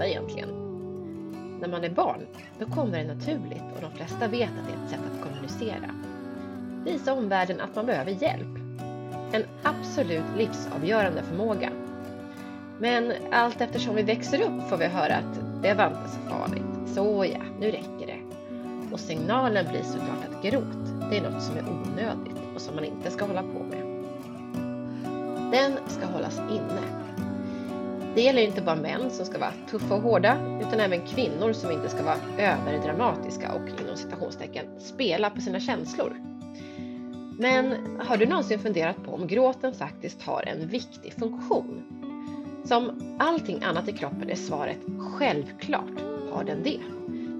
med egentligen? När man är barn, då kommer det naturligt och de flesta vet att det är ett sätt att kommunicera. Visa omvärlden att man behöver hjälp. En absolut livsavgörande förmåga. Men allt eftersom vi växer upp får vi höra att det var inte så farligt. Såja, nu räcker det. Och signalen blir såklart att gråt, det är något som är onödigt och som man inte ska hålla på med. Den ska hållas inne. Det gäller inte bara män som ska vara tuffa och hårda, utan även kvinnor som inte ska vara överdramatiska och inom citationstecken spela på sina känslor. Men har du någonsin funderat på om gråten faktiskt har en viktig funktion? Som allting annat i kroppen är svaret självklart har den det.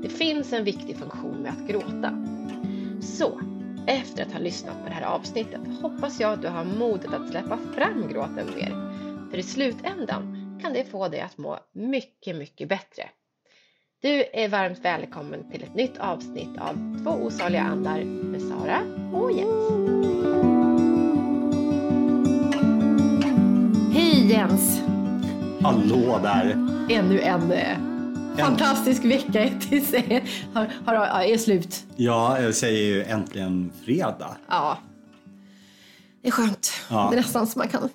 Det finns en viktig funktion med att gråta. Så, efter att ha lyssnat på det här avsnittet hoppas jag att du har modet att släppa fram gråten mer. För i slutändan kan det få dig att må mycket, mycket bättre. Du är varmt välkommen till ett nytt avsnitt av Två osaliga andar med Sara och Jens. Hej Jens! Hallå där! Ännu en eh, fantastisk vecka har, har, är slut. Ja, jag säger ju äntligen fredag. Ja. Det är skönt. Ja. Det är nästan så man kan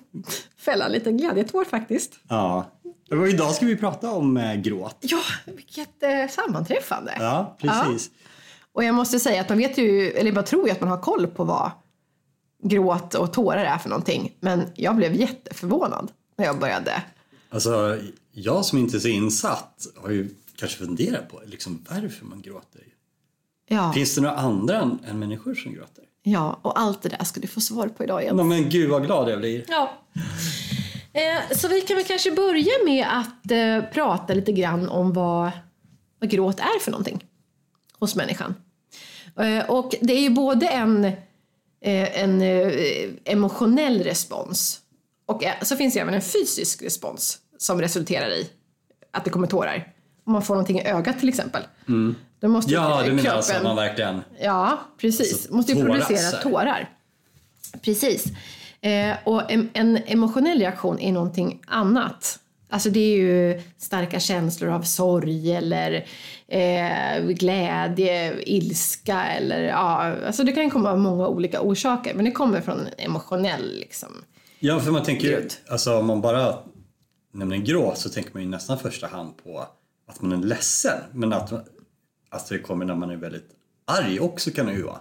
fälla en liten glädjetår faktiskt. Ja. Och idag ska vi prata om eh, gråt. Ja, vilket eh, sammanträffande. Ja, precis. Och jag måste säga att man vet ju, eller man tror ju att man har koll på vad gråt och tårar är för någonting. Men jag blev jätteförvånad när jag började. Alltså, jag som inte är så insatt har ju kanske funderat på liksom, varför man gråter. Ja, Finns det några andra än, än människor som gråter? Ja, och allt det där ska du få svar på idag Jens. Ja, men gud vad glad jag blir. Ja. Eh, så vi kan väl kanske börja med att eh, prata lite grann om vad, vad gråt är för någonting hos människan. Eh, och det är ju både en, en emotionell respons och så finns det även en fysisk respons som resulterar i att det kommer tårar. Om man får någonting i ögat till exempel. Då måste Ja, du menar kroppen- alltså man verkligen... Ja, precis. Alltså, Måste ju producera tårar. Precis. Eh, och en, en emotionell reaktion är någonting annat. Alltså det är ju starka känslor av sorg eller eh, glädje, ilska eller ja, alltså det kan komma av många olika orsaker men det kommer från en emotionell liksom. Ja, för man tänker ju, alltså om man bara nämner gråt så tänker man ju nästan första hand på att man är ledsen. Men att, att det kommer när man är väldigt arg också kan det ju vara.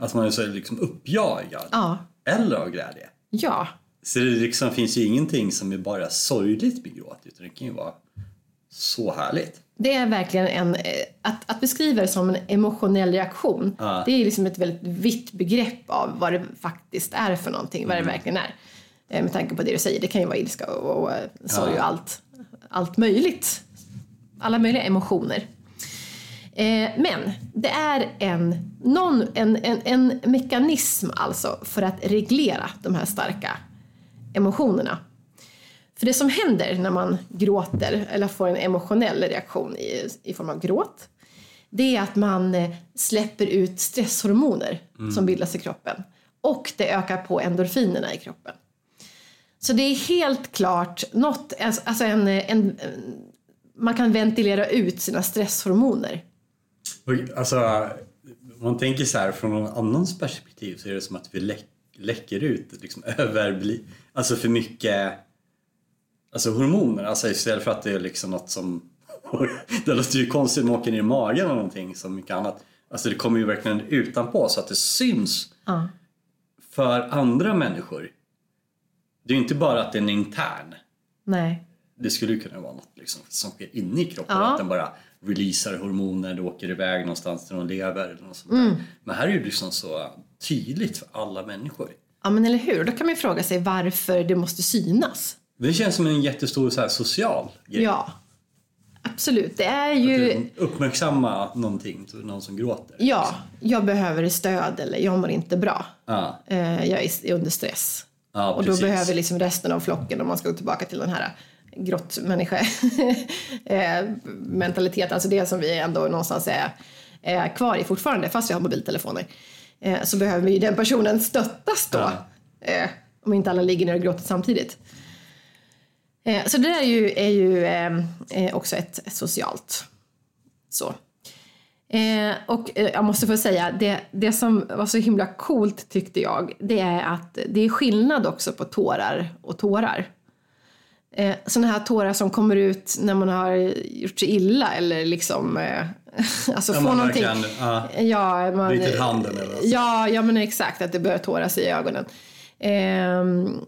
Att man är så liksom uppjagad. Ja, Eller av glädje. ja, Så det liksom finns ju ingenting som är bara sorgligt med gråt utan det kan ju vara så härligt. Det är verkligen en, eh, att, att beskriva det som en emotionell reaktion, Ja. det är liksom ett väldigt vitt begrepp av vad det faktiskt är för någonting, vad det verkligen är. Eh, Med tanke på det du säger, det kan ju vara ilska och, och eh, sorg och allt, allt möjligt. Alla möjliga emotioner. Eh, men det är en, någon, en, en, en mekanism alltså för att reglera de här starka emotionerna. För det som händer när man gråter eller får en emotionell reaktion i, i form av gråt det är att man eh, släpper ut stresshormoner som bildas i kroppen och det ökar på endorfinerna i kroppen. Så det är helt klart något, alltså en, en, man kan ventilera ut sina stresshormoner. Alltså, om man tänker så här från någon annans perspektiv så är det som att vi läck, läcker ut liksom över, alltså för mycket alltså hormoner. Alltså istället för att det är liksom något som, det låter ju konstigt man åker ner i magen eller någonting som mycket annat. Alltså det kommer ju verkligen utanpå så att det syns Ja. för andra människor. Det är ju inte bara att den är intern. Nej. Det skulle ju kunna vara något liksom, som sker inne i kroppen. Ja. Att den bara releasar hormoner, det åker iväg någonstans till någon lever eller något sånt Mm. där. Men här är det liksom så tydligt för alla människor. Ja men eller hur, då kan man ju fråga sig varför det måste synas. Det känns som en jättestor så här, social grej. Ja, absolut. Det är ju... Uppmärksamma någonting, någon som gråter. Ja, jag behöver stöd eller jag mår inte bra. Ja, Eh, Jag är under stress. ja Och då behöver liksom resten av flocken, om man ska gå tillbaka till den här grottmänniska eh, mentalitet, alltså det som vi ändå någonstans är är kvar i fortfarande, fast vi har mobiltelefoner, eh, så behöver ju den personen stöttas då. Ja. Eh, om inte alla ligger ner och gråter samtidigt. Så det där är ju, är ju också ett, socialt så. Och jag måste få säga, det, det som var så himla coolt tyckte jag, det är att det är skillnad också på tårar och tårar. Eh, sådana här tårar som kommer ut när man har gjort sig illa eller liksom, eh, alltså Ja, få man någonting. verkligen, ja, Ja, man, Bitit handen eller vad. Ja, ja men exakt, att det börjar tåras i ögonen. Ehm,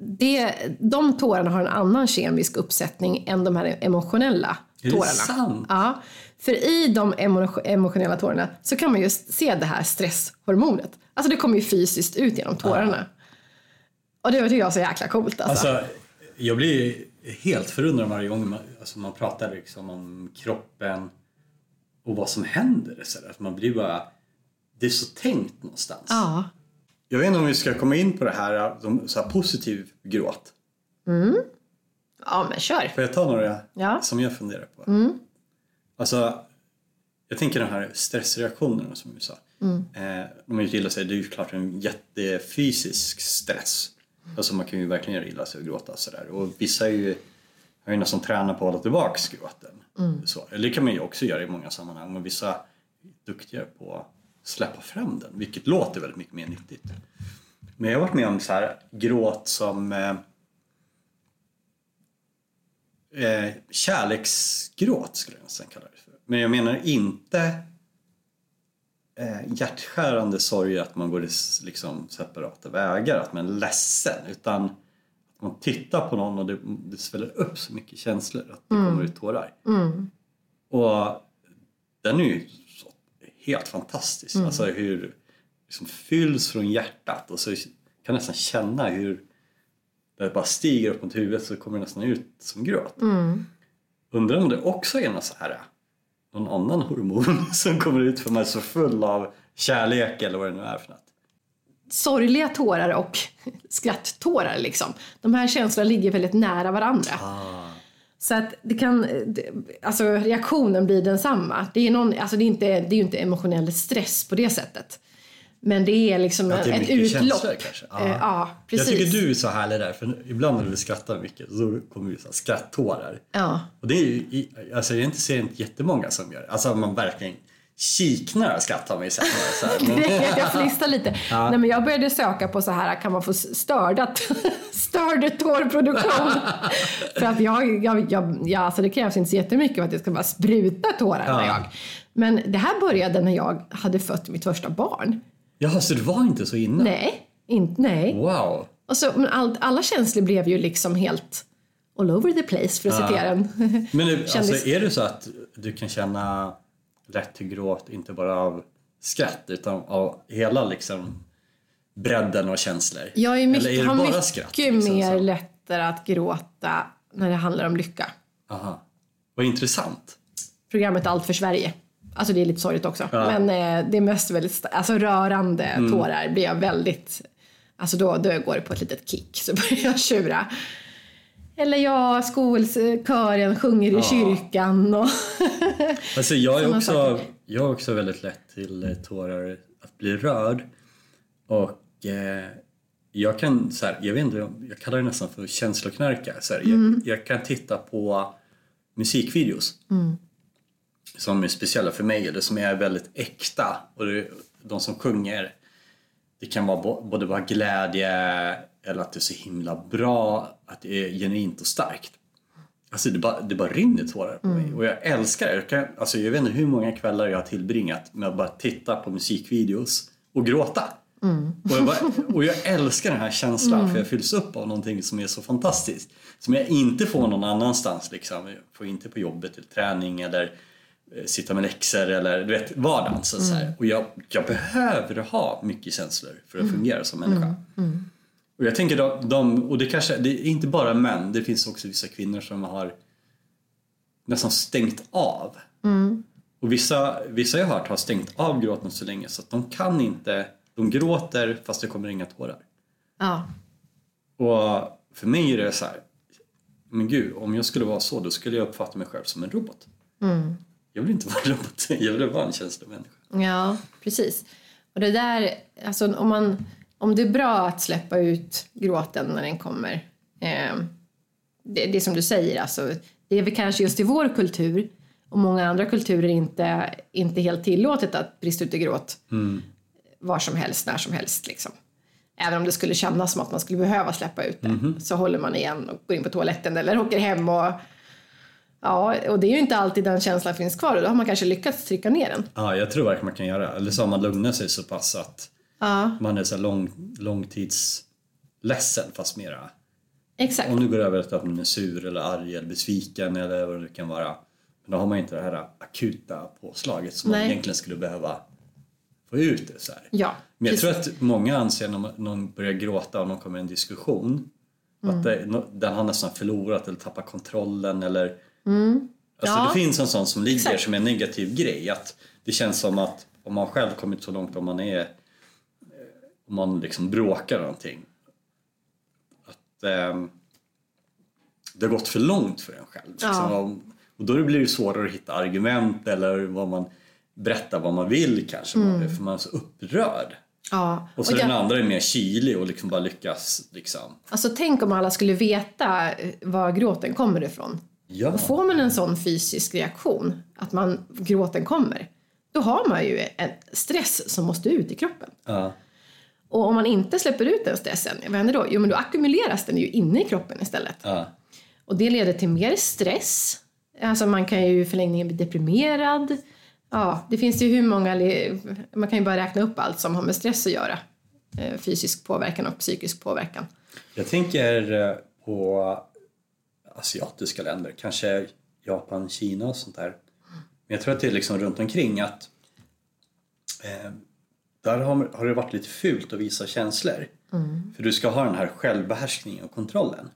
det, de tårarna har en annan kemisk uppsättning än de här emotionella Är det tårarna. sant? Ja, för i de emo- emotionella tårarna så kan man just se det här stresshormonet. Alltså det kommer ju fysiskt ut genom tårarna. Och det tycker jag är så jäkla coolt alltså. Alltså, jag blir helt förundrad varje gång man, alltså man pratar liksom om kroppen och vad som händer. Så där. Att man blir bara... Det är så tänkt någonstans. ja. Jag vet inte om vi ska komma in på det här, så här positiv gråt. ja, men kör. Får jag ta några Ja. som jag funderar på? Alltså, jag tänker de här stressreaktionerna som du sa. Eh, de illa sig, det är ju klart en jättefysisk stress. Alltså man kan ju verkligen göra illa sig och gråta och sådär. Och vissa är ju, har ju nästan tränat på att hålla tillbaks gråten. Så, eller det kan man ju också göra i många sammanhang. Men vissa är duktigare på att släppa fram den, vilket låter väldigt mycket mer nyttigt. Men jag har varit med om så här gråt som eh, eh, kärleksgråt skulle jag nästan kalla det för. Men jag menar inte eh, hjärtskärande sorg att man går liksom separata vägar, att man är ledsen. Utan att man tittar på någon och det, det sväller upp så mycket känslor att det kommer ut tårar. Och den är ju helt fantastisk. Alltså hur liksom fylls från hjärtat och så kan nästan känna hur det bara stiger upp mot huvudet så kommer det nästan ut som gråt. Undrar om det också är någon så här någon annan hormon som kommer ut för man är så full av kärlek eller vad det nu är för något. sorgliga tårar och skratttårar liksom. De här känslorna ligger väldigt nära varandra. Så att det kan, alltså reaktionen blir densamma. Det är, någon, alltså det är, inte, det är ju inte emotionell stress på det sättet. Men det är liksom Att det är ett utlopp. kanske. Ja, ja Jag precis. tycker du är så härlig där för ibland när du skrattar mycket så kommer det skratttårar. Ja. Och det är ju, alltså jag inte ser inte jättemånga som gör det. Alltså man verkligen kiknar av skratt har man ju sett några så här. Jag flistar lite. Nej, men jag började söka på så här, kan man få stördat, störd tårproduktion? för att jag, jag, jag, ja, alltså det krävs inte så jättemycket för att det ska bara spruta tårar Ja. jag. Men det här började när jag hade fött mitt första barn. Jaha, så det var inte så innan? Nej, inte, nej. Wow. Och så, men allt, alla känslor blev ju liksom helt all over the place för att Ja. citera en Men det, alltså, är det så att du kan känna lätt till gråt, inte bara av skratt utan av hela liksom bredden av känslor? Jag är mycket, Eller är det har bara mycket skratt? liksom, mer så? lättare att gråta när det handlar om lycka. Aha. Vad intressant. programmet Allt för Sverige. Alltså det är lite sorgligt också. Ja. Men eh, det är mest väldigt, alltså rörande Mm. tårar blir jag väldigt, alltså då, då går det på ett litet kick så börjar jag tjura. Eller ja, skolkören sjunger i kyrkan och Alltså jag, är också, jag är också väldigt lätt till eh, tårar, att bli rörd. Och eh, jag kan, så här, jag vet inte, jag kallar det nästan för känsloknarka. Så här, Mm. jag, jag kan titta på musikvideos Mm. Som är speciella för mig eller som är väldigt äkta. Och det, de som sjunger, det kan vara både vara glädje eller att det är så himla bra, att det är genuint och starkt. Alltså det bara, det bara rinner tårar på mig och jag älskar det. Jag, kan, alltså jag vet inte hur många kvällar jag har tillbringat med att bara titta på musikvideos och gråta. Och, jag bara, och jag älskar den här känslan för jag fylls upp av någonting som är så fantastiskt. Som jag inte får någon annanstans. Liksom. Jag får inte på jobbet eller träning eller sitta med läxor eller du vet vardagen. Så, så här. Och jag, jag behöver ha mycket känslor för att fungera som människa. Och jag tänker de, de, och det kanske, det är inte bara män, det finns också vissa kvinnor som har nästan stängt av. Och vissa, vissa jag har hört har stängt av gråten så länge så att de kan inte, de gråter fast det kommer inga tårar. ja. Och för mig är det så här, men gud, om jag skulle vara så då skulle jag uppfatta mig själv som en robot. Jag vill inte vara robot, jag vill vara en känslomänniska. Ja, precis. Och det där, alltså om, man, om det är bra att släppa ut gråten när den kommer. Eh, det, det som du säger, alltså, det är väl kanske just i vår kultur och många andra kulturer inte, inte helt tillåtet att brista ut i gråt var som helst, när som helst. Liksom. Även om det skulle kännas som att man skulle behöva släppa ut det så håller man igen och går in på toaletten eller åker hem och Ja, och det är ju inte alltid den känslan finns kvar och då har man kanske lyckats trycka ner den. Ja, jag tror verkligen man kan göra Eller så har man lugnat sig så pass att Ja, man är så lång, långtidsledsen fast mera. exakt. Om du går över till att man är sur eller arg eller besviken eller vad det kan vara. Men då har man inte det här akuta påslaget som man Nej. egentligen skulle behöva få ut det så här. Ja, Men jag precis. tror att många anser när man- någon börjar gråta och någon kommer i en diskussion att det, den har nästan förlorat eller tappat kontrollen eller Alltså Ja. det finns en sån som ligger Exakt. som en negativ grej att det känns som att om man själv kommit så långt om man är eh, om man liksom bråkar någonting att ehm, det har gått för långt för en själv. Liksom. Ja. Och, och då blir det svårare att hitta argument eller vad man berättar vad man vill kanske för man är så upprörd. Ja. Och så Och den jag, andra är mer kylig och liksom bara lyckas liksom. alltså, tänk om alla skulle veta eh, var gråten kommer ifrån. Ja. Och får man en sån fysisk reaktion, att man, gråten kommer, då har man ju en stress som måste ut i kroppen. Ja. Och om man inte släpper ut den stressen, vad händer då? Jo, men då ackumuleras den ju inne i kroppen istället. Ja. Och det leder till mer stress. Alltså man kan ju i förlängningen bli deprimerad. Ja, det finns ju hur många... Man kan ju bara räkna upp allt som har med stress att göra. Eh, Fysisk påverkan och psykisk påverkan. Jag tänker eh, på asiatiska länder, kanske Japan, Kina och sånt där. Men jag tror att det är liksom runt omkring att eh, där har, har det varit lite fult att visa känslor. För du ska ha den här självbehärskningen och kontrollen.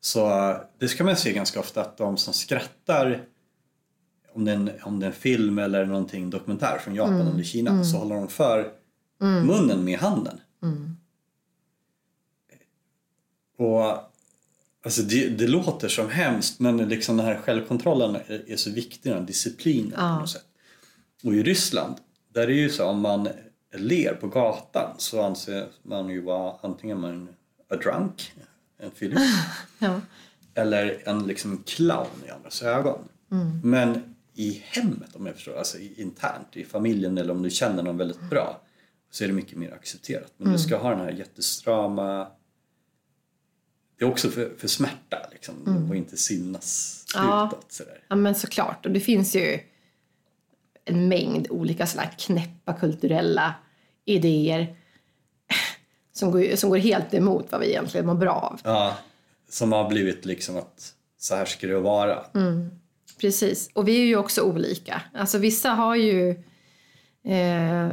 Så eh, det ska man se ganska ofta att de som skrattar om det, är en, om det en film eller någonting dokumentär från Japan eller Kina så håller de för munnen med handen. Och alltså det, det låter som hemskt men liksom den här självkontrollen är, är så viktig, den disciplinen på något sätt. Och i Ryssland, där är det ju så om man ler på gatan så anser man ju vara antingen man a drunk, en fyllig, Ja. eller en liksom clown i andras ögon. Men i hemmet, om jag förstår, alltså internt i familjen eller om du känner någon väldigt bra så är det mycket mer accepterat. Men du ska ha den här jättestrama det är också för, för smärta liksom och inte synas Ja. utåt sådär. ja, men såklart. Och det finns ju en mängd olika sådana här knäppa kulturella idéer som går, som går helt emot vad vi egentligen mår bra av. Ja, som har blivit liksom att så här ska det vara. Precis, och vi är ju också olika. Alltså vissa har ju eh,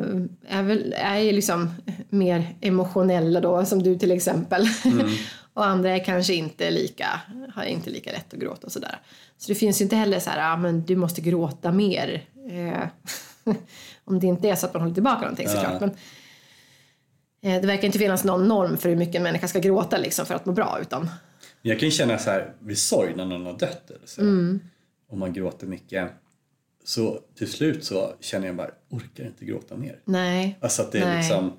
är, väl, är liksom mer emotionella då, som du till exempel. och andra är kanske inte lika, har inte lika lätt att gråta och sådär. Så det finns ju inte heller så här, ah, men du måste gråta mer. Eh, om det inte är så att man håller tillbaka någonting såklart. Men, eh, det verkar inte finnas någon norm för hur mycket en människa ska gråta liksom, för att må bra. Utan, Men jag kan känna så här vid sorg när någon har dött eller så. Om man gråter mycket. Så till slut så känner jag bara, orkar inte gråta mer. nej, Alltså att det är Nej. liksom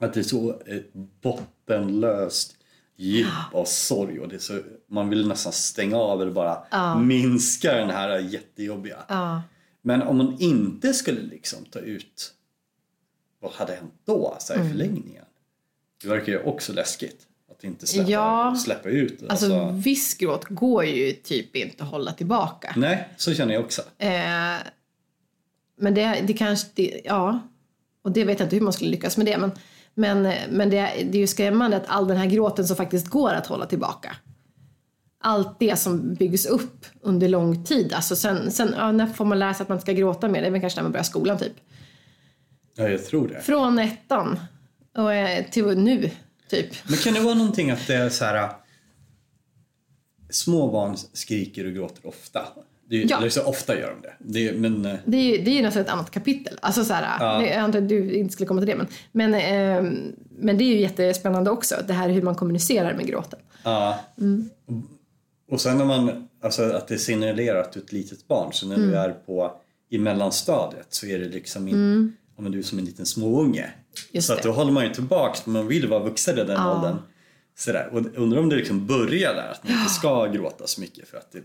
att det är så ett bottenlöst djup av sorg och det så, man vill nästan stänga av eller bara minska den här jättejobbiga. ja. Men om man inte skulle liksom ta ut vad hade hänt då så här, i förlängningen? Det verkar ju också läskigt att inte släppa, Ja. släppa ut. Alltså Alltså, viss gråt går ju typ inte att hålla tillbaka. nej, så känner jag också. Eh, men det, det kanske, det, ja. Och det vet jag inte hur man skulle lyckas med det. Men, men, men det, det är ju skrämmande att all den här gråten som faktiskt går att hålla tillbaka. Allt det som byggs upp under lång tid. Alltså sen, sen ja, när får man lära sig att man ska gråta mer? Det är väl kanske när man börjar skolan typ. Ja, jag tror det. Från ettan och eh, till nu typ. Men kan det vara någonting att det är så här... Små barn skriker och gråter ofta. Det är, Ja. Eller så ofta gör de det. det är, men eh, Det är ju, det är nästan ett annat kapitel. Alltså så här, Ja. det- Jag antar att du inte skulle komma till det. Men, men, ehm, men det är ju jättespännande också. Det här hur man kommunicerar med gråten. ja. Mm. Och, sen när man, alltså att det är ett litet barn, så när Mm. du är på i mellanstadiet så är det liksom in, ja, men du är som en liten småunge. Mm. Just så att det. då håller man ju tillbaks, men man vill vara vuxen i den Ja. åldern. Sådär. Och undrar om det liksom börjar där, att man inte ska gråta så mycket för att det är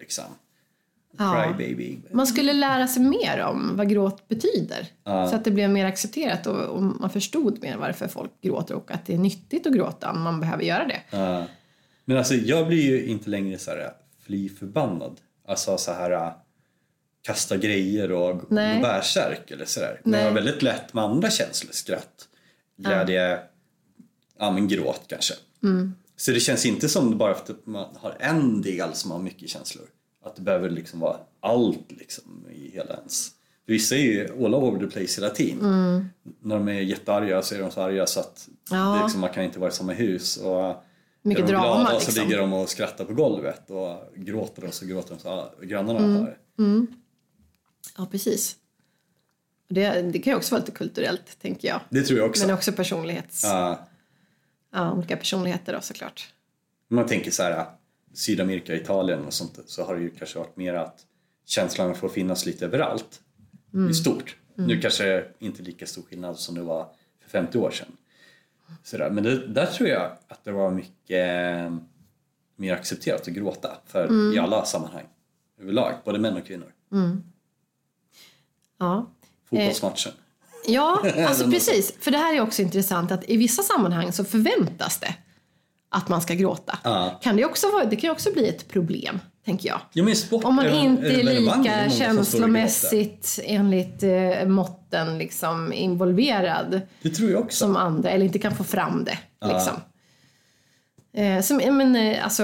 liksom Ja. Man skulle lära sig mer om vad gråt betyder. Ja. Så att det blev mer accepterat och, och man förstod mer varför folk gråter och att det är nyttigt att gråta om man behöver göra det. Ja. Men alltså jag blir ju inte längre så här fly förbannad. Alltså så här äh, kasta grejer och gå bärsärk eller sådär. Men jag har väldigt lätt med andra känslor. Skratt, glädje, ja, men gråt kanske. Mm. Så det känns inte som bara för att man har en del som har mycket känslor. Att det behöver liksom vara allt liksom i hela ens... Vissa är ju all over the place hela tiden. När de är jättearga så är de så arga så att Mm. Ja. liksom, man kan inte vara i samma hus. Och Mycket är de drama, glada liksom. så ligger de och skrattar på golvet och gråter och så gråter de så grannarna Mm. hör. Ja, precis. Det, det kan ju också vara lite kulturellt, tänker jag. Det tror jag också. Men också personlighets... Ja, Ja, olika personligheter då såklart. man tänker så här Sydamerika, Italien och sånt så har det ju kanske varit mer att känslan får finnas lite överallt. Mm. I stort. Nu kanske inte lika stor skillnad som det var för 50 år sedan. Så där. Men det, där tror jag att det var mycket eh, mer accepterat att gråta för Mm. i alla sammanhang överlag, både män och kvinnor. Ja. Fotbollsmatchen. Ja, alltså precis. För det här är också intressant att i vissa sammanhang så förväntas det att man ska gråta. Ja. Kan det, också vara, det kan också bli ett problem, tänker jag. Ja, sport Om man är- inte är lika känslomässigt enligt eh, måtten liksom involverad Det tror jag också. som andra, eller inte kan få fram det. Liksom. Eh, som, ja, men, eh, alltså,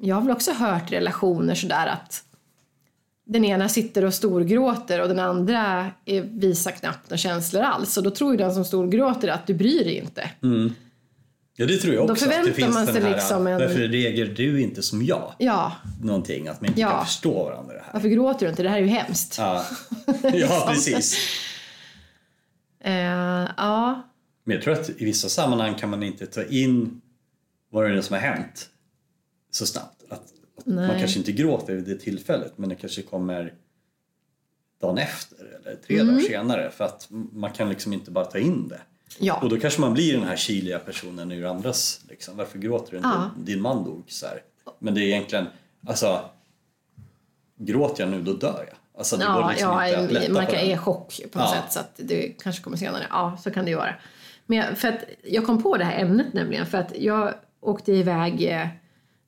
jag har väl också hört relationer sådär att den ena sitter och storgråter och den andra visar knappt några känslor alls. Och då tror ju den som storgråter att du bryr dig inte. Ja, det tror jag Då också. att det förväntar finns man sig här, liksom en- Varför reagerar du inte som jag? Ja, Någonting, att man inte Ja. kan förstå varandra. Det här. varför gråter du inte? Det här är ju hemskt. Ja, ja precis. Eh, ja, Men jag tror att i vissa sammanhang kan man inte ta in vad det är som har hänt så snabbt. Att, att man kanske inte gråter vid det tillfället men det kanske kommer dagen efter eller tre Mm. dagar senare för att man kan liksom inte bara ta in det. Ja. Och då kanske man blir den här kyliga personen ur andras, liksom, varför gråter du inte? Ja. Din man dog så här. Men det är egentligen, alltså gråter jag nu då dör jag. Alltså det går Ja, liksom ja inte att lätta man kan är chock på något sätt så att det kanske kommer senare. Ja, så kan det vara. Men jag, för att jag kom på det här ämnet nämligen för att jag åkte iväg eh,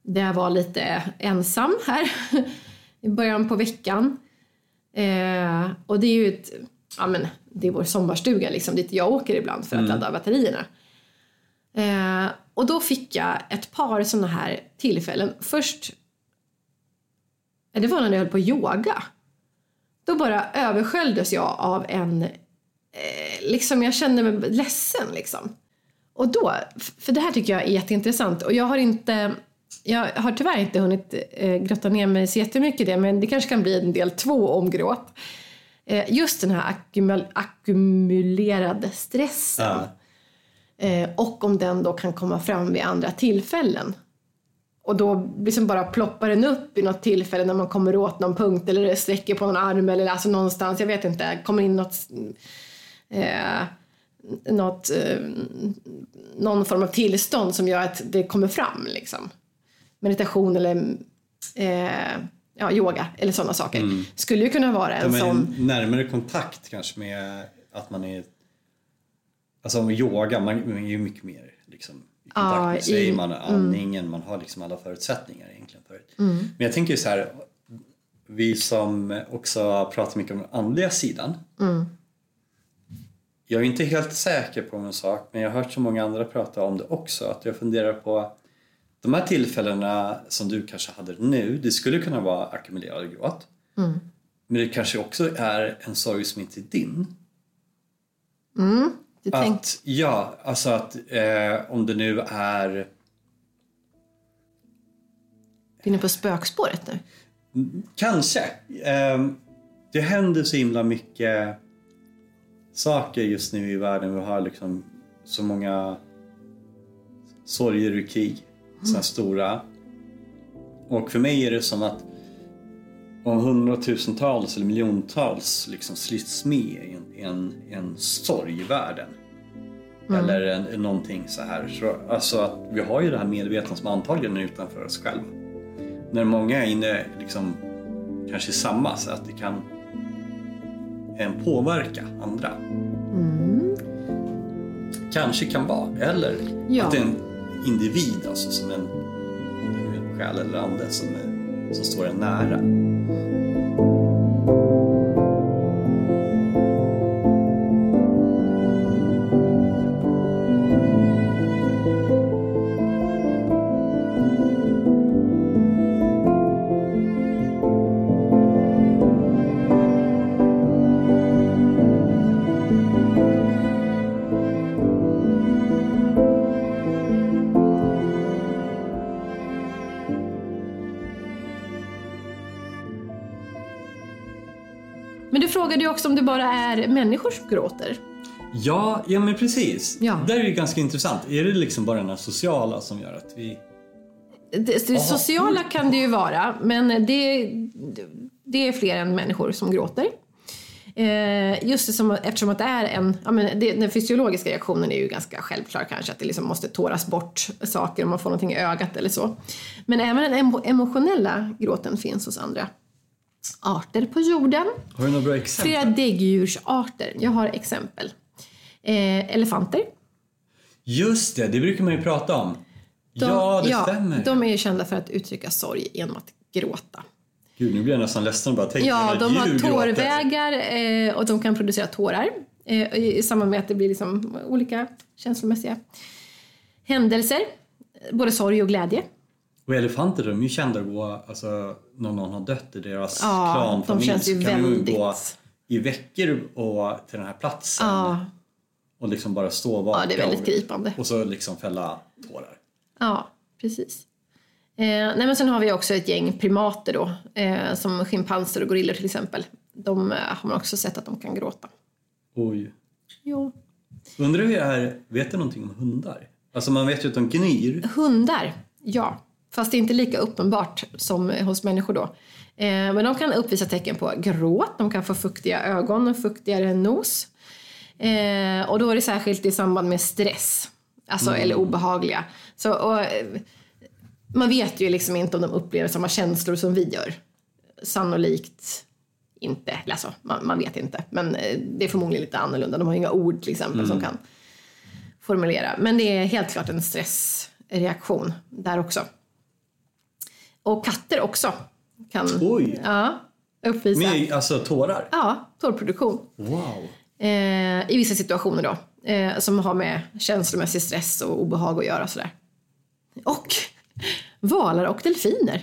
där jag var lite ensam här i början på veckan. Eh, och det är ju ett, ja men det är vår sommarstuga liksom dit jag åker ibland för att ladda batterierna. Eh, och då fick jag ett par sådana här tillfällen. Först, det var när jag höll på yoga. Då bara översköljdes jag av en, eh, liksom jag kände mig ledsen liksom. Och då, för det här tycker jag är jätteintressant och jag har inte, jag har tyvärr inte hunnit eh, grotta ner mig så jättemycket i det men det kanske kan bli en del två om gråt. Eh, just den här ackumul- ackumulerade stressen. Ja. Eh, och om den då kan komma fram vid andra tillfällen. Och då liksom bara ploppar den upp i något tillfälle när man kommer åt någon punkt eller sträcker på någon arm eller alltså någonstans, jag vet inte, kommer in något, eh, något eh, någon form av tillstånd som gör att det kommer fram liksom. Meditation eller eh, ja, yoga eller sådana saker. Skulle ju kunna vara en Ja, sån, närmare kontakt kanske med att man är... Alltså om yoga, man, man är ju mycket mer liksom, i kontakt Ja, med sig, i- man har andningen, man har liksom alla förutsättningar egentligen för det. Men jag tänker så här, vi som också pratar mycket om den andliga sidan. Jag är inte helt säker på en sak, men jag har hört så många andra prata om det också, att jag funderar på de här tillfällena som du kanske hade nu, det skulle kunna vara ackumulerad gråt. Men det kanske också är en sorg som inte är din. du tänk, Att, ja, alltså att eh, om det nu är... är inne på spökspåret nu. Kanske. Eh, det händer så himla mycket saker just nu i världen. Vi har liksom så många sorger och krig. Sådana stora. Och för mig är det som att om hundratusentals eller miljontals liksom slits med i en, en, en sorg i världen. Eller en, någonting så här. Så, alltså att vi har ju det här medvetandet som antagligen är utanför oss själva. När många är inne liksom kanske i samma så att det kan en påverka andra. Kanske kan vara. Eller Ja. att det är en individ alltså som en, en själ eller ande som, är, som står en nära. Om det bara är människor som gråter. Ja, ja men precis. Ja. Där är det ganska intressant. Är det liksom bara den här sociala som gör att vi... Det, det sociala kan det ju vara, men det, det är fler än människor som gråter. Eh, just det som, eftersom att det är en, ja, men det, den fysiologiska reaktionen är ju ganska självklar kanske, att det liksom måste tåras bort saker om man får någonting i ögat eller så. Men även den emo- emotionella gråten finns hos andra arter på jorden. Har du några bra exempel? Flera däggdjursarter. Jag har exempel. Eh, elefanter. Just det, det brukar man ju prata om. De, ja, det stämmer. De är ju kända för att uttrycka sorg genom att gråta. Gud, nu blir jag nästan ledsen bara tänka Ja, de har tårvägar eh, och de kan producera tårar eh, i samband med att det blir liksom olika känslomässiga händelser. Både sorg och glädje. Och elefanter de är ju kända att gå, alltså när någon har dött i deras Ja, klanfamilj de så kan de ju väldigt- gå i veckor och till den här platsen Ja, och liksom bara stå och vaka ja det är väldigt och, gripande. och så liksom fälla tårar. Ja, precis. Eh, nej men sen har vi också ett gäng primater då, eh, som schimpanser och gorillor till exempel. De eh, har man också sett att de kan gråta. Oj. Jo. Undrar hur det är, vet du någonting om hundar? Alltså man vet ju att de gnyr. Hundar, ja. Fast det är inte lika uppenbart som hos människor då. Eh, men de kan uppvisa tecken på gråt, de kan få fuktiga ögon och fuktigare nos. Eh, och då är det särskilt i samband med stress, alltså, eller obehagliga. Så, och, eh, man vet ju liksom inte om de upplever samma känslor som vi gör. Sannolikt inte, alltså, man, man vet inte. Men det är förmodligen lite annorlunda. De har inga ord till exempel som kan formulera. Men det är helt klart en stressreaktion där också. Och katter också kan Oj! ja, uppvisa Med alltså tårar? ja, tårproduktion. Wow! Eh, I vissa situationer då. Eh, som har med känslomässig stress och obehag att göra. Sådär. Och valar och delfiner.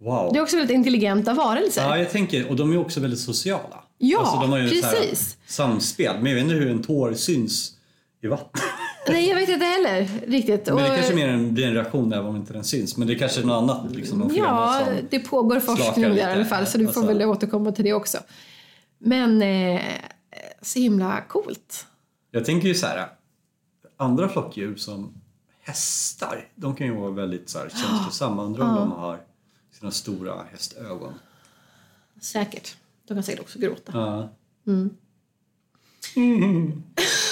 Wow! Det är också väldigt intelligenta varelser. Ja, jag tänker, och de är också väldigt sociala. Ja, alltså, de har ju ett precis. samspel. Men jag vet inte hur en tår syns i vatten. Nej, jag vet inte heller riktigt. Men det Och- kanske mer en, blir en reaktion även om inte den syns. Men det kanske är något annat. Liksom, Ja, det pågår forskning där i alla fall, så du får Alltså- väl återkomma till det också. Men eh, så himla coolt. Jag tänker ju så här. Andra flockdjur som hästar. De kan ju vara väldigt så här, känslosamma. Undrar om de har sina stora hästögon. Säkert. De kan säkert också gråta. Ja.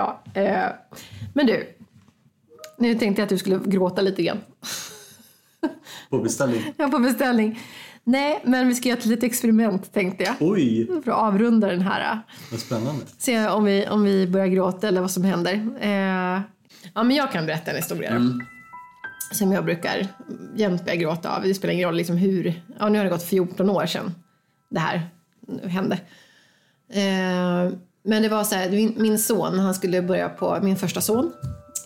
Ja, eh, men du. Nu tänkte jag att du skulle gråta lite grann. På beställning. Jag på beställning. Nej, men vi ska göra ett litet experiment tänkte jag. Oj, För att avrunda den här. vad spännande. Se om vi, om vi börjar gråta eller vad som händer. Eh, ja, men jag kan berätta en historia då. Som jag brukar jämt börja gråta av. Det spelar ingen roll liksom hur. Ja, nu har det gått 14 år sedan det här hände. Eh, men det var så här, min, min son, han skulle börja på, min första son,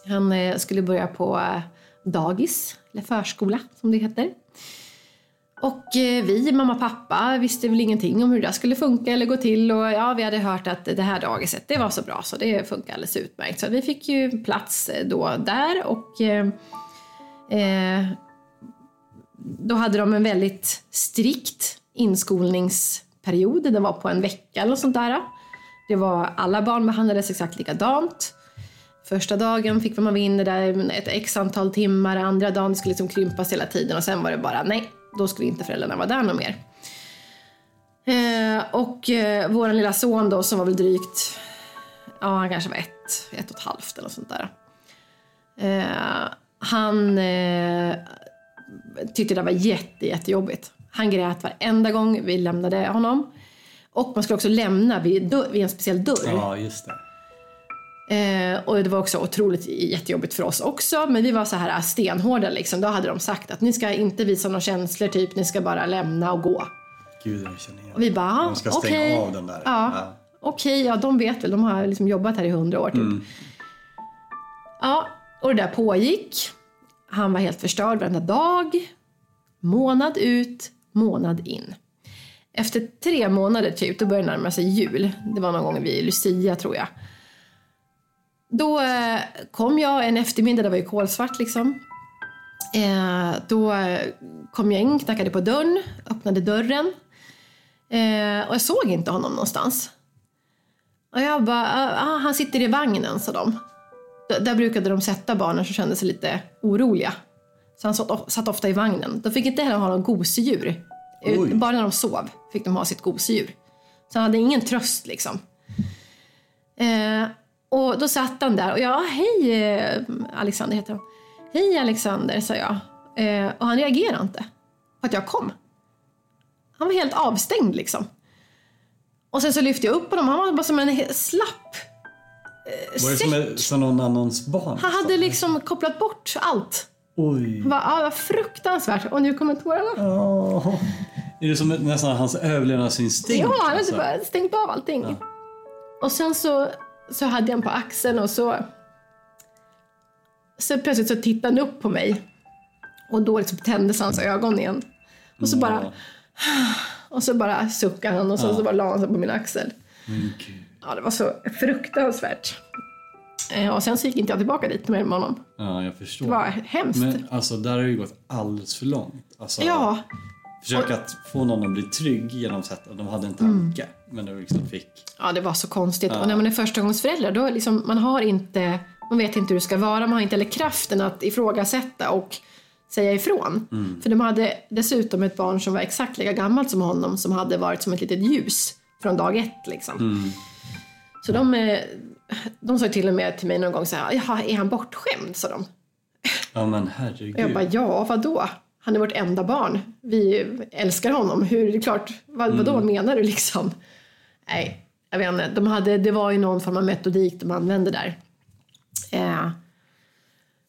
han eh, skulle börja på eh, dagis, eller förskola som det heter. Och eh, vi, mamma och pappa, visste väl ingenting om hur det skulle funka eller gå till. Och ja, vi hade hört att det här dagiset, det var så bra så det funkar alldeles utmärkt. Så vi fick ju plats då där och eh, då hade de en väldigt strikt inskolningsperiod. Den var på en vecka eller sånt där. Det var, alla barn behandlades exakt likadant. Första dagen fick man vara inne där ett x antal timmar, andra dagen skulle liksom krympas hela tiden och sen var det bara nej, då skulle inte föräldrarna vara där något mer. Eh, och eh, vår lilla son då som var väl drygt, ja han kanske var ett, ett och ett halvt eller något sånt där. Eh, han eh, tyckte det var jätte, jättejobbigt. Han grät varenda gång vi lämnade honom. Och man skulle också lämna vid, vid en speciell dörr. Ja, just det. Eh, och det var också otroligt jättejobbigt för oss också. Men vi var så här stenhårda liksom. Då hade de sagt att ni ska inte visa några känslor, typ ni ska bara lämna och gå. Gud, jag känner igen vi bara, De ska stänga okej. av den där. Ja. Okej, ja de vet väl. De har liksom jobbat här i hundra år typ. Ja, och det där pågick. Han var helt förstörd varenda dag. Månad ut, månad in. Efter tre månader typ, då började det närma sig jul. Det var någon gång vid Lucia tror jag. Då eh, kom jag en eftermiddag, det var ju kolsvart liksom. Eh, då eh, kom jag in, knackade på dörren, öppnade dörren. Eh, och jag såg inte honom någonstans. Och jag bara, ah, ah han sitter i vagnen, sa de. D- där brukade de sätta barnen som kände sig lite oroliga. Så han satt, satt ofta i vagnen. De fick inte heller ha någon gosedjur. Ut-. Bara när de sov fick de ha sitt gosedjur. Så han hade ingen tröst liksom. Eh, och då satt han där och jag, hej eh, Alexander heter han. Hej Alexander, sa jag. Eh, och han reagerade inte på att jag kom. Han var helt avstängd liksom. Och sen så lyfte jag upp honom, han var bara som en slapp Var det som, ett- som någon annans barn? Han hade liksom kopplat bort allt. Oj. Det var, ja, var fruktansvärt. Och nu kommer tårarna. Åh. Är det som nästan hans överlevnadsinstinkt? Ja, han hade alltså? bara stängt av allting. Och sen så, så hade jag honom på axeln och så... Så plötsligt så tittade han upp på mig. Och då liksom tändes hans ögon igen. Och så bara... Och så bara suckade han och så, så bara la han sig på min axel. Ja, det var så fruktansvärt. Eh, Och sen så gick inte jag tillbaka dit med honom. Ja, jag förstår. Det var hemskt. Men alltså, där har det ju gått alldeles för långt. Alltså, Ja, Försök att få någon att bli trygg genom att de hade en Mm. tanke. Men de liksom fick... Ja, det var så konstigt. Och när man är förstagångsförälder, då liksom, man har inte, man vet inte hur det ska vara, man har inte heller kraften att ifrågasätta och säga ifrån. För de hade dessutom ett barn som var exakt lika gammalt som honom, som hade varit som ett litet ljus från dag ett. Liksom. Så de, eh, de sa till och med till mig någon gång så här, är han bortskämd? sa de. Ja, men herregud. Och jag bara, ja, vadå? Han är vårt enda barn. Vi älskar honom. Hur, det är klart, vad, vadå menar du liksom? Nej, jag vet inte. De hade, det var ju någon form av metodik de använde där. Eh,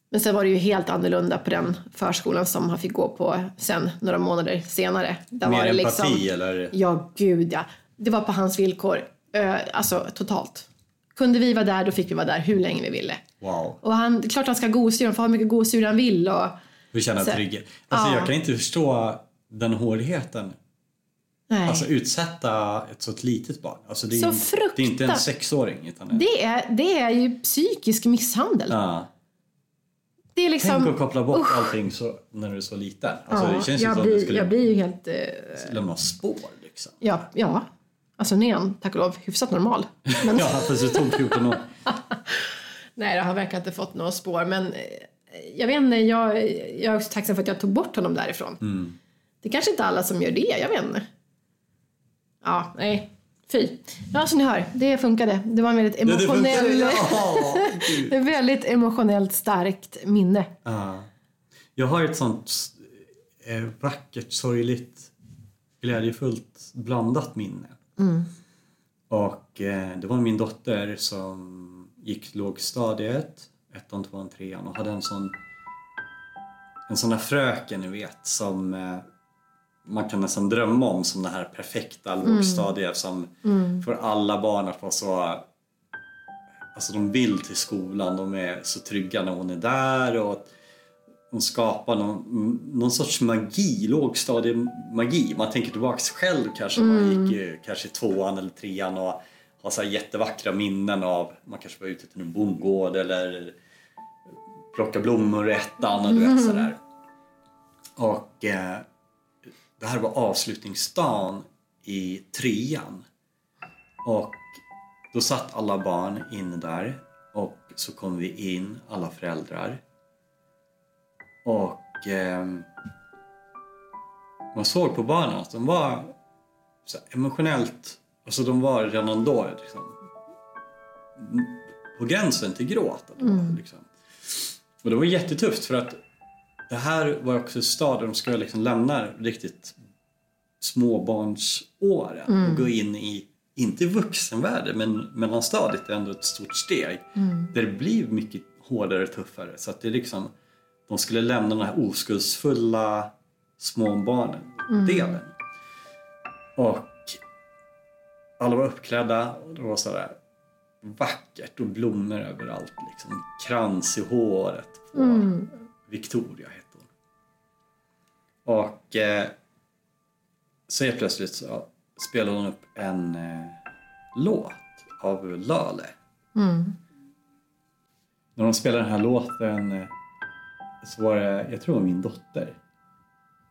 men sen var det ju helt annorlunda på den förskolan som han fick gå på sen, några månader senare. Där Mer var det empati liksom, eller? Ja, gud ja. Det var på hans villkor. Eh, alltså totalt. Kunde vi vara där, då fick vi vara där hur länge vi ville. Wow. Och han, det är klart han ska ha gosedjur, han får ha mycket gosedjur han vill. Och, Vi känner Så- trygghet. Alltså, Ja. Jag kan inte förstå den hårdheten. nej. Alltså utsätta ett så litet barn. Alltså, det, är Så ju- det är inte en sexåring. Utan det, är, det är ju psykisk misshandel. ja. Det är liksom... Tänk att koppla bort allting så, när du är så liten. Alltså, ja, det känns jag, som det blir, skulle jag blir ju helt... Eh, lämna spår. Liksom. ja, ja. Alltså nu är han, tack och lov, hyfsat normal. Men, Ja, det tog 14 år. Nej, han verkar inte fått några spår. Men eh, jag vet inte, jag, jag är också tacksam för att jag tog bort honom därifrån. Mm. Det är kanske inte alla som gör det, jag vet inte. Ja, nej. Fy. Ja, som ni hör, det funkade. Det var en väldigt Ja, emotionell... Ja. Ett väldigt emotionellt starkt minne. Ja. Jag har ett sånt eh, vackert, sorgligt, glädjefullt blandat minne. Och eh, det var min dotter som gick lågstadiet, ettan, tvåan, trean. Och hade en sån en sån där fröken ni vet som eh, man kan nästan drömma om som det här perfekta lågstadiet som får alla barn att vara så Alltså de vill till skolan, de är så trygga när hon är där och hon skapar någon, någon sorts magi, lågstadiemagi. Man tänker tillbaks själv kanske, man gick kanske i tvåan eller trean och har så jättevackra minnen av, man kanske var ute till en bondgård eller plocka blommor i ettan och du vet sådär. Och eh, det här var avslutningsdagen i trean. Och då satt alla barn inne där Och så kom vi in, alla föräldrar. Och ehm, man såg på barnen att de var emotionellt, alltså de var redan då liksom, på gränsen till gråt. Liksom. Och det var jättetufft för att det här var också stad där de skulle liksom lämna riktigt småbarnsåren och gå in i, inte vuxenvärlden, men mellanstadiet är ändå ett stort steg. Där det blir mycket hårdare och tuffare. Så att det är liksom, de skulle lämna den här oskuldsfulla småbarnen-delen. Och alla var uppklädda och det var sådär vackert och blommor överallt. Liksom. Krans i håret på Victoria hette hon. Och eh, så helt plötsligt så spelade hon upp en eh, låt av Lale. När de spelade den här låten eh, så var det, jag tror det var min dotter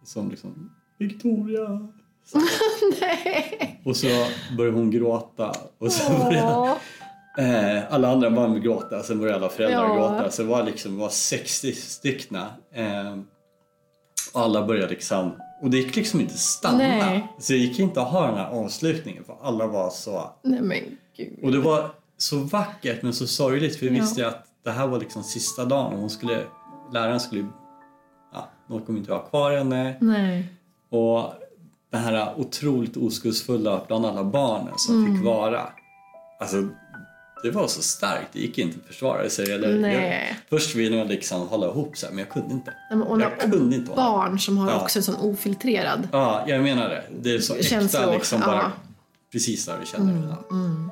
som liksom Victoria. Nej. Och så började hon gråta och så började. Eh, alla andra barn gråta, sen började alla föräldrar Ja. gråta. Så det var liksom var 60 styckna. Eh, och alla började liksom... Och det gick liksom inte att stanna. Nej. Så det gick inte att ha den här avslutningen för alla var så... Nej men gud. Och det var så vackert men så sorgligt för vi Ja. visste att det här var liksom sista dagen och hon skulle... Läraren skulle... Ja, de kommer inte ha kvar henne. Nej. Och det här otroligt oskuldsfulla bland alla barnen som Mm. fick vara. Alltså, det var så starkt. Det gick inte att försvara sig. Eller, Nej. Jag, först ville jag liksom hålla ihop så här, men jag kunde inte. Nej, men och jag kunde inte hålla barn som har Ja. också en sån ofiltrerad Ja, jag menar det. Det är så äkta liksom ja. Mm. bara. Precis där vi känner det. Ja.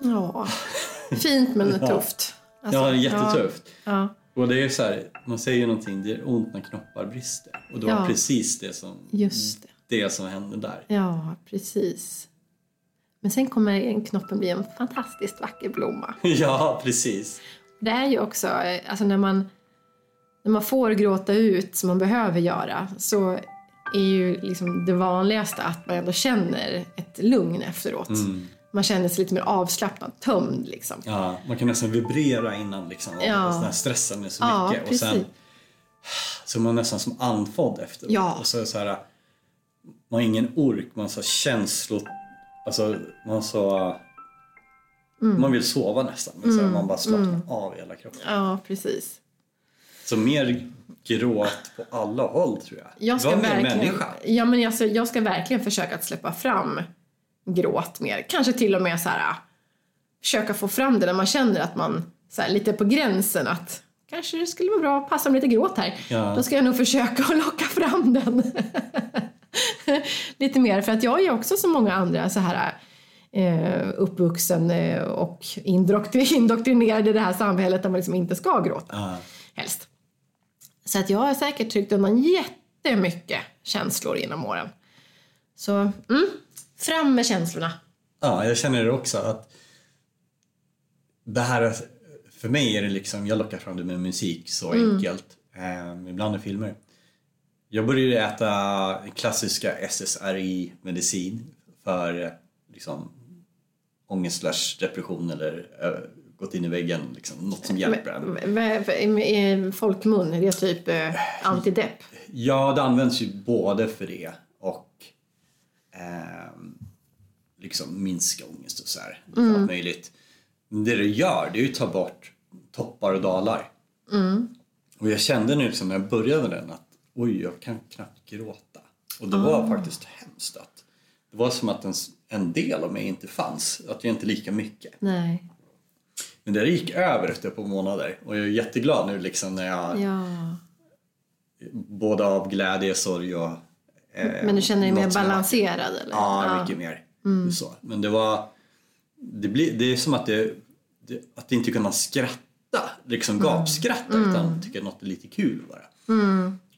Ja, fint men tufft. Alltså, ja, jättetufft. Ja, Och det är så här, man säger någonting, det är ont när knoppar brister. Och det var Ja. precis det som, just det. Det som hände där. Ja, precis. Men sen kommer en knoppen bli en fantastiskt vacker blomma. ja, precis. Det är ju också, eh, alltså när man, när man får gråta ut som man behöver göra så är ju liksom det vanligaste att man ändå känner ett lugn efteråt. Man känner sig lite mer avslappnad, tömd liksom. Ja, man kan nästan vibrera innan liksom. Ja. Den stressen är så Ja, mycket. Och precis. sen så är man nästan som andfådd efteråt. Ja. Och så, är det så här, man har ingen ork, man har så känslor. Alltså, man så... Mm. Man vill sova nästan. Men så här, man bara slappnar av i hela kroppen. Ja, precis. Så mer gråt på alla håll tror jag. Jag ska Var mer verkligen, människa. ja, men alltså, jag ska verkligen försöka att släppa fram gråt mer. Kanske till och med så här, försöka få fram det när man känner att man så här, lite på gränsen att kanske det skulle vara bra att passa med lite gråt här. Ja. Då ska jag nog försöka att locka fram den. lite mer för att jag är också som många andra så här eh, uppvuxen eh, och indoktri- indoktrinerad i det här samhället där man liksom inte ska gråta Ja. helst. Så att jag har säkert tryckt undan jättemycket känslor genom åren. Så mm, fram med känslorna. Ja, jag känner det också att det här, för mig är det liksom, jag lockar fram det med musik så enkelt. Eh, ibland i filmer. Jag började äta klassiska SSRI-medicin för eh, liksom ångest slash depression eller eh, gått in i väggen, liksom, något som hjälper en. I folkmun är det typ eh, antidepp. Ja, det används ju både för det och ehm, liksom minska ångest och så här. Mm. allt möjligt. Men det det gör, det är ju att ta bort toppar och dalar. Mm. Och jag kände nu liksom när jag började den att oj, jag kan knappt gråta. Och det var Ah. faktiskt hemskt. Att det var som att en, en del av mig inte fanns. Att jag inte lika mycket. Nej. Men det gick över efter ett par månader. Och jag är jätteglad nu liksom när jag Ja. både av glädje, sorg och... eh, Men du känner dig mer balanserad eller? Ja, mycket mer. Så. Men det var... Det, blir, det är som att det, det, att inte kunna skratta, liksom gapskratta, utan tycka något är lite kul bara.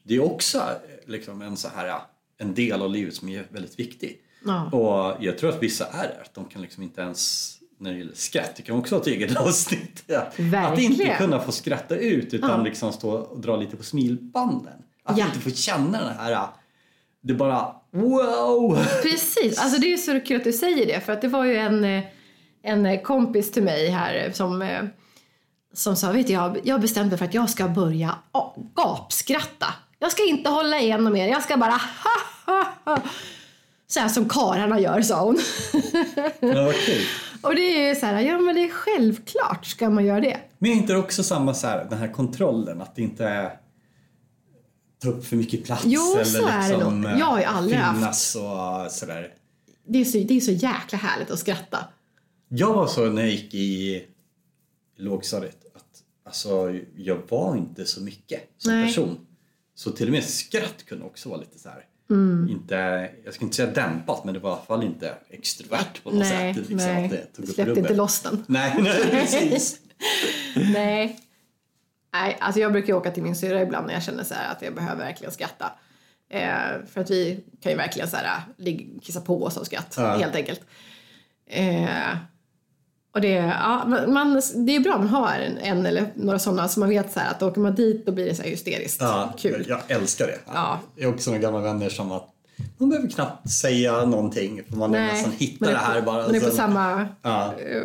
Det är också eh, liksom en så här en del av livet som är väldigt viktig. Ja. Och jag tror att vissa är det, att de kan liksom inte ens när det gäller skratt, det kan också vara ett eget avsnitt. Att inte kunna få skratta ut utan Ja. liksom stå och dra lite på smilbanden. Att Ja. inte få känna den här, det bara wow! Precis, alltså det är så kul att du säger det för att det var ju en, eh, en kompis till mig här som, eh, som sa, vet du, jag, jag mig för att jag ska börja gapskratta. Jag ska inte hålla igen mer, jag ska bara ha ha ha. Så här som karlarna gör, sa hon. Ja, vad kul. Och det är ju så här, ja men det är självklart ska man göra det. Men är inte också samma så här, den här kontrollen, att det inte är ta upp för mycket plats Jo, eller så är det liksom nog. Jag har ju eh, aldrig haft- finnas och sådär. Det är, så, det är så jäkla härligt att skratta. Jag var så när jag gick i lågstadiet att alltså, jag var inte så mycket som Nej. person. Så till och med skratt kunde också vara lite så här. Mm. Inte, jag ska inte säga dämpat men det var i alla fall inte extrovert på något Nej, sätt. Liksom, nej. Att det tog upp Släpp rubbet. inte loss den. Nej, nej precis. Nej. Nej, alltså jag brukar åka till min syrra ibland när jag känner så här att jag behöver verkligen skratta. Eh, för att vi kan ju verkligen så här, kissa på oss av skratt, Ja. helt enkelt. Eh, och det, ja, man, det är bra om man har en, en eller några sådana så man vet så här att åker man dit då blir det så hysteriskt Ja, kul. Jag, älskar det. Ja. Jag har också några gamla vänner som att man behöver knappt säga någonting för man Nej, nästan hittar är det här bara. Man är på Sen- samma, Ja. eh,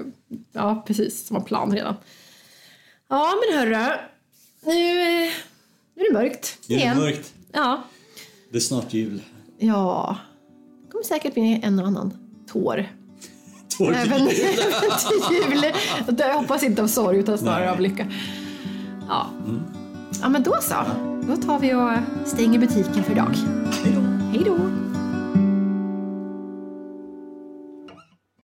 ja precis, samma plan redan. Ja men hörru, nu, eh, nu är det mörkt Det är igen. mörkt. Ja. Det är snart jul. Ja, det kommer säkert bli en och annan tår. Till Även, till jul. Jag hoppas inte av sorg utan snarare Nej. av lycka. Ja. ja, men då så. Då tar vi och stänger butiken för idag. Hej då. Hej då!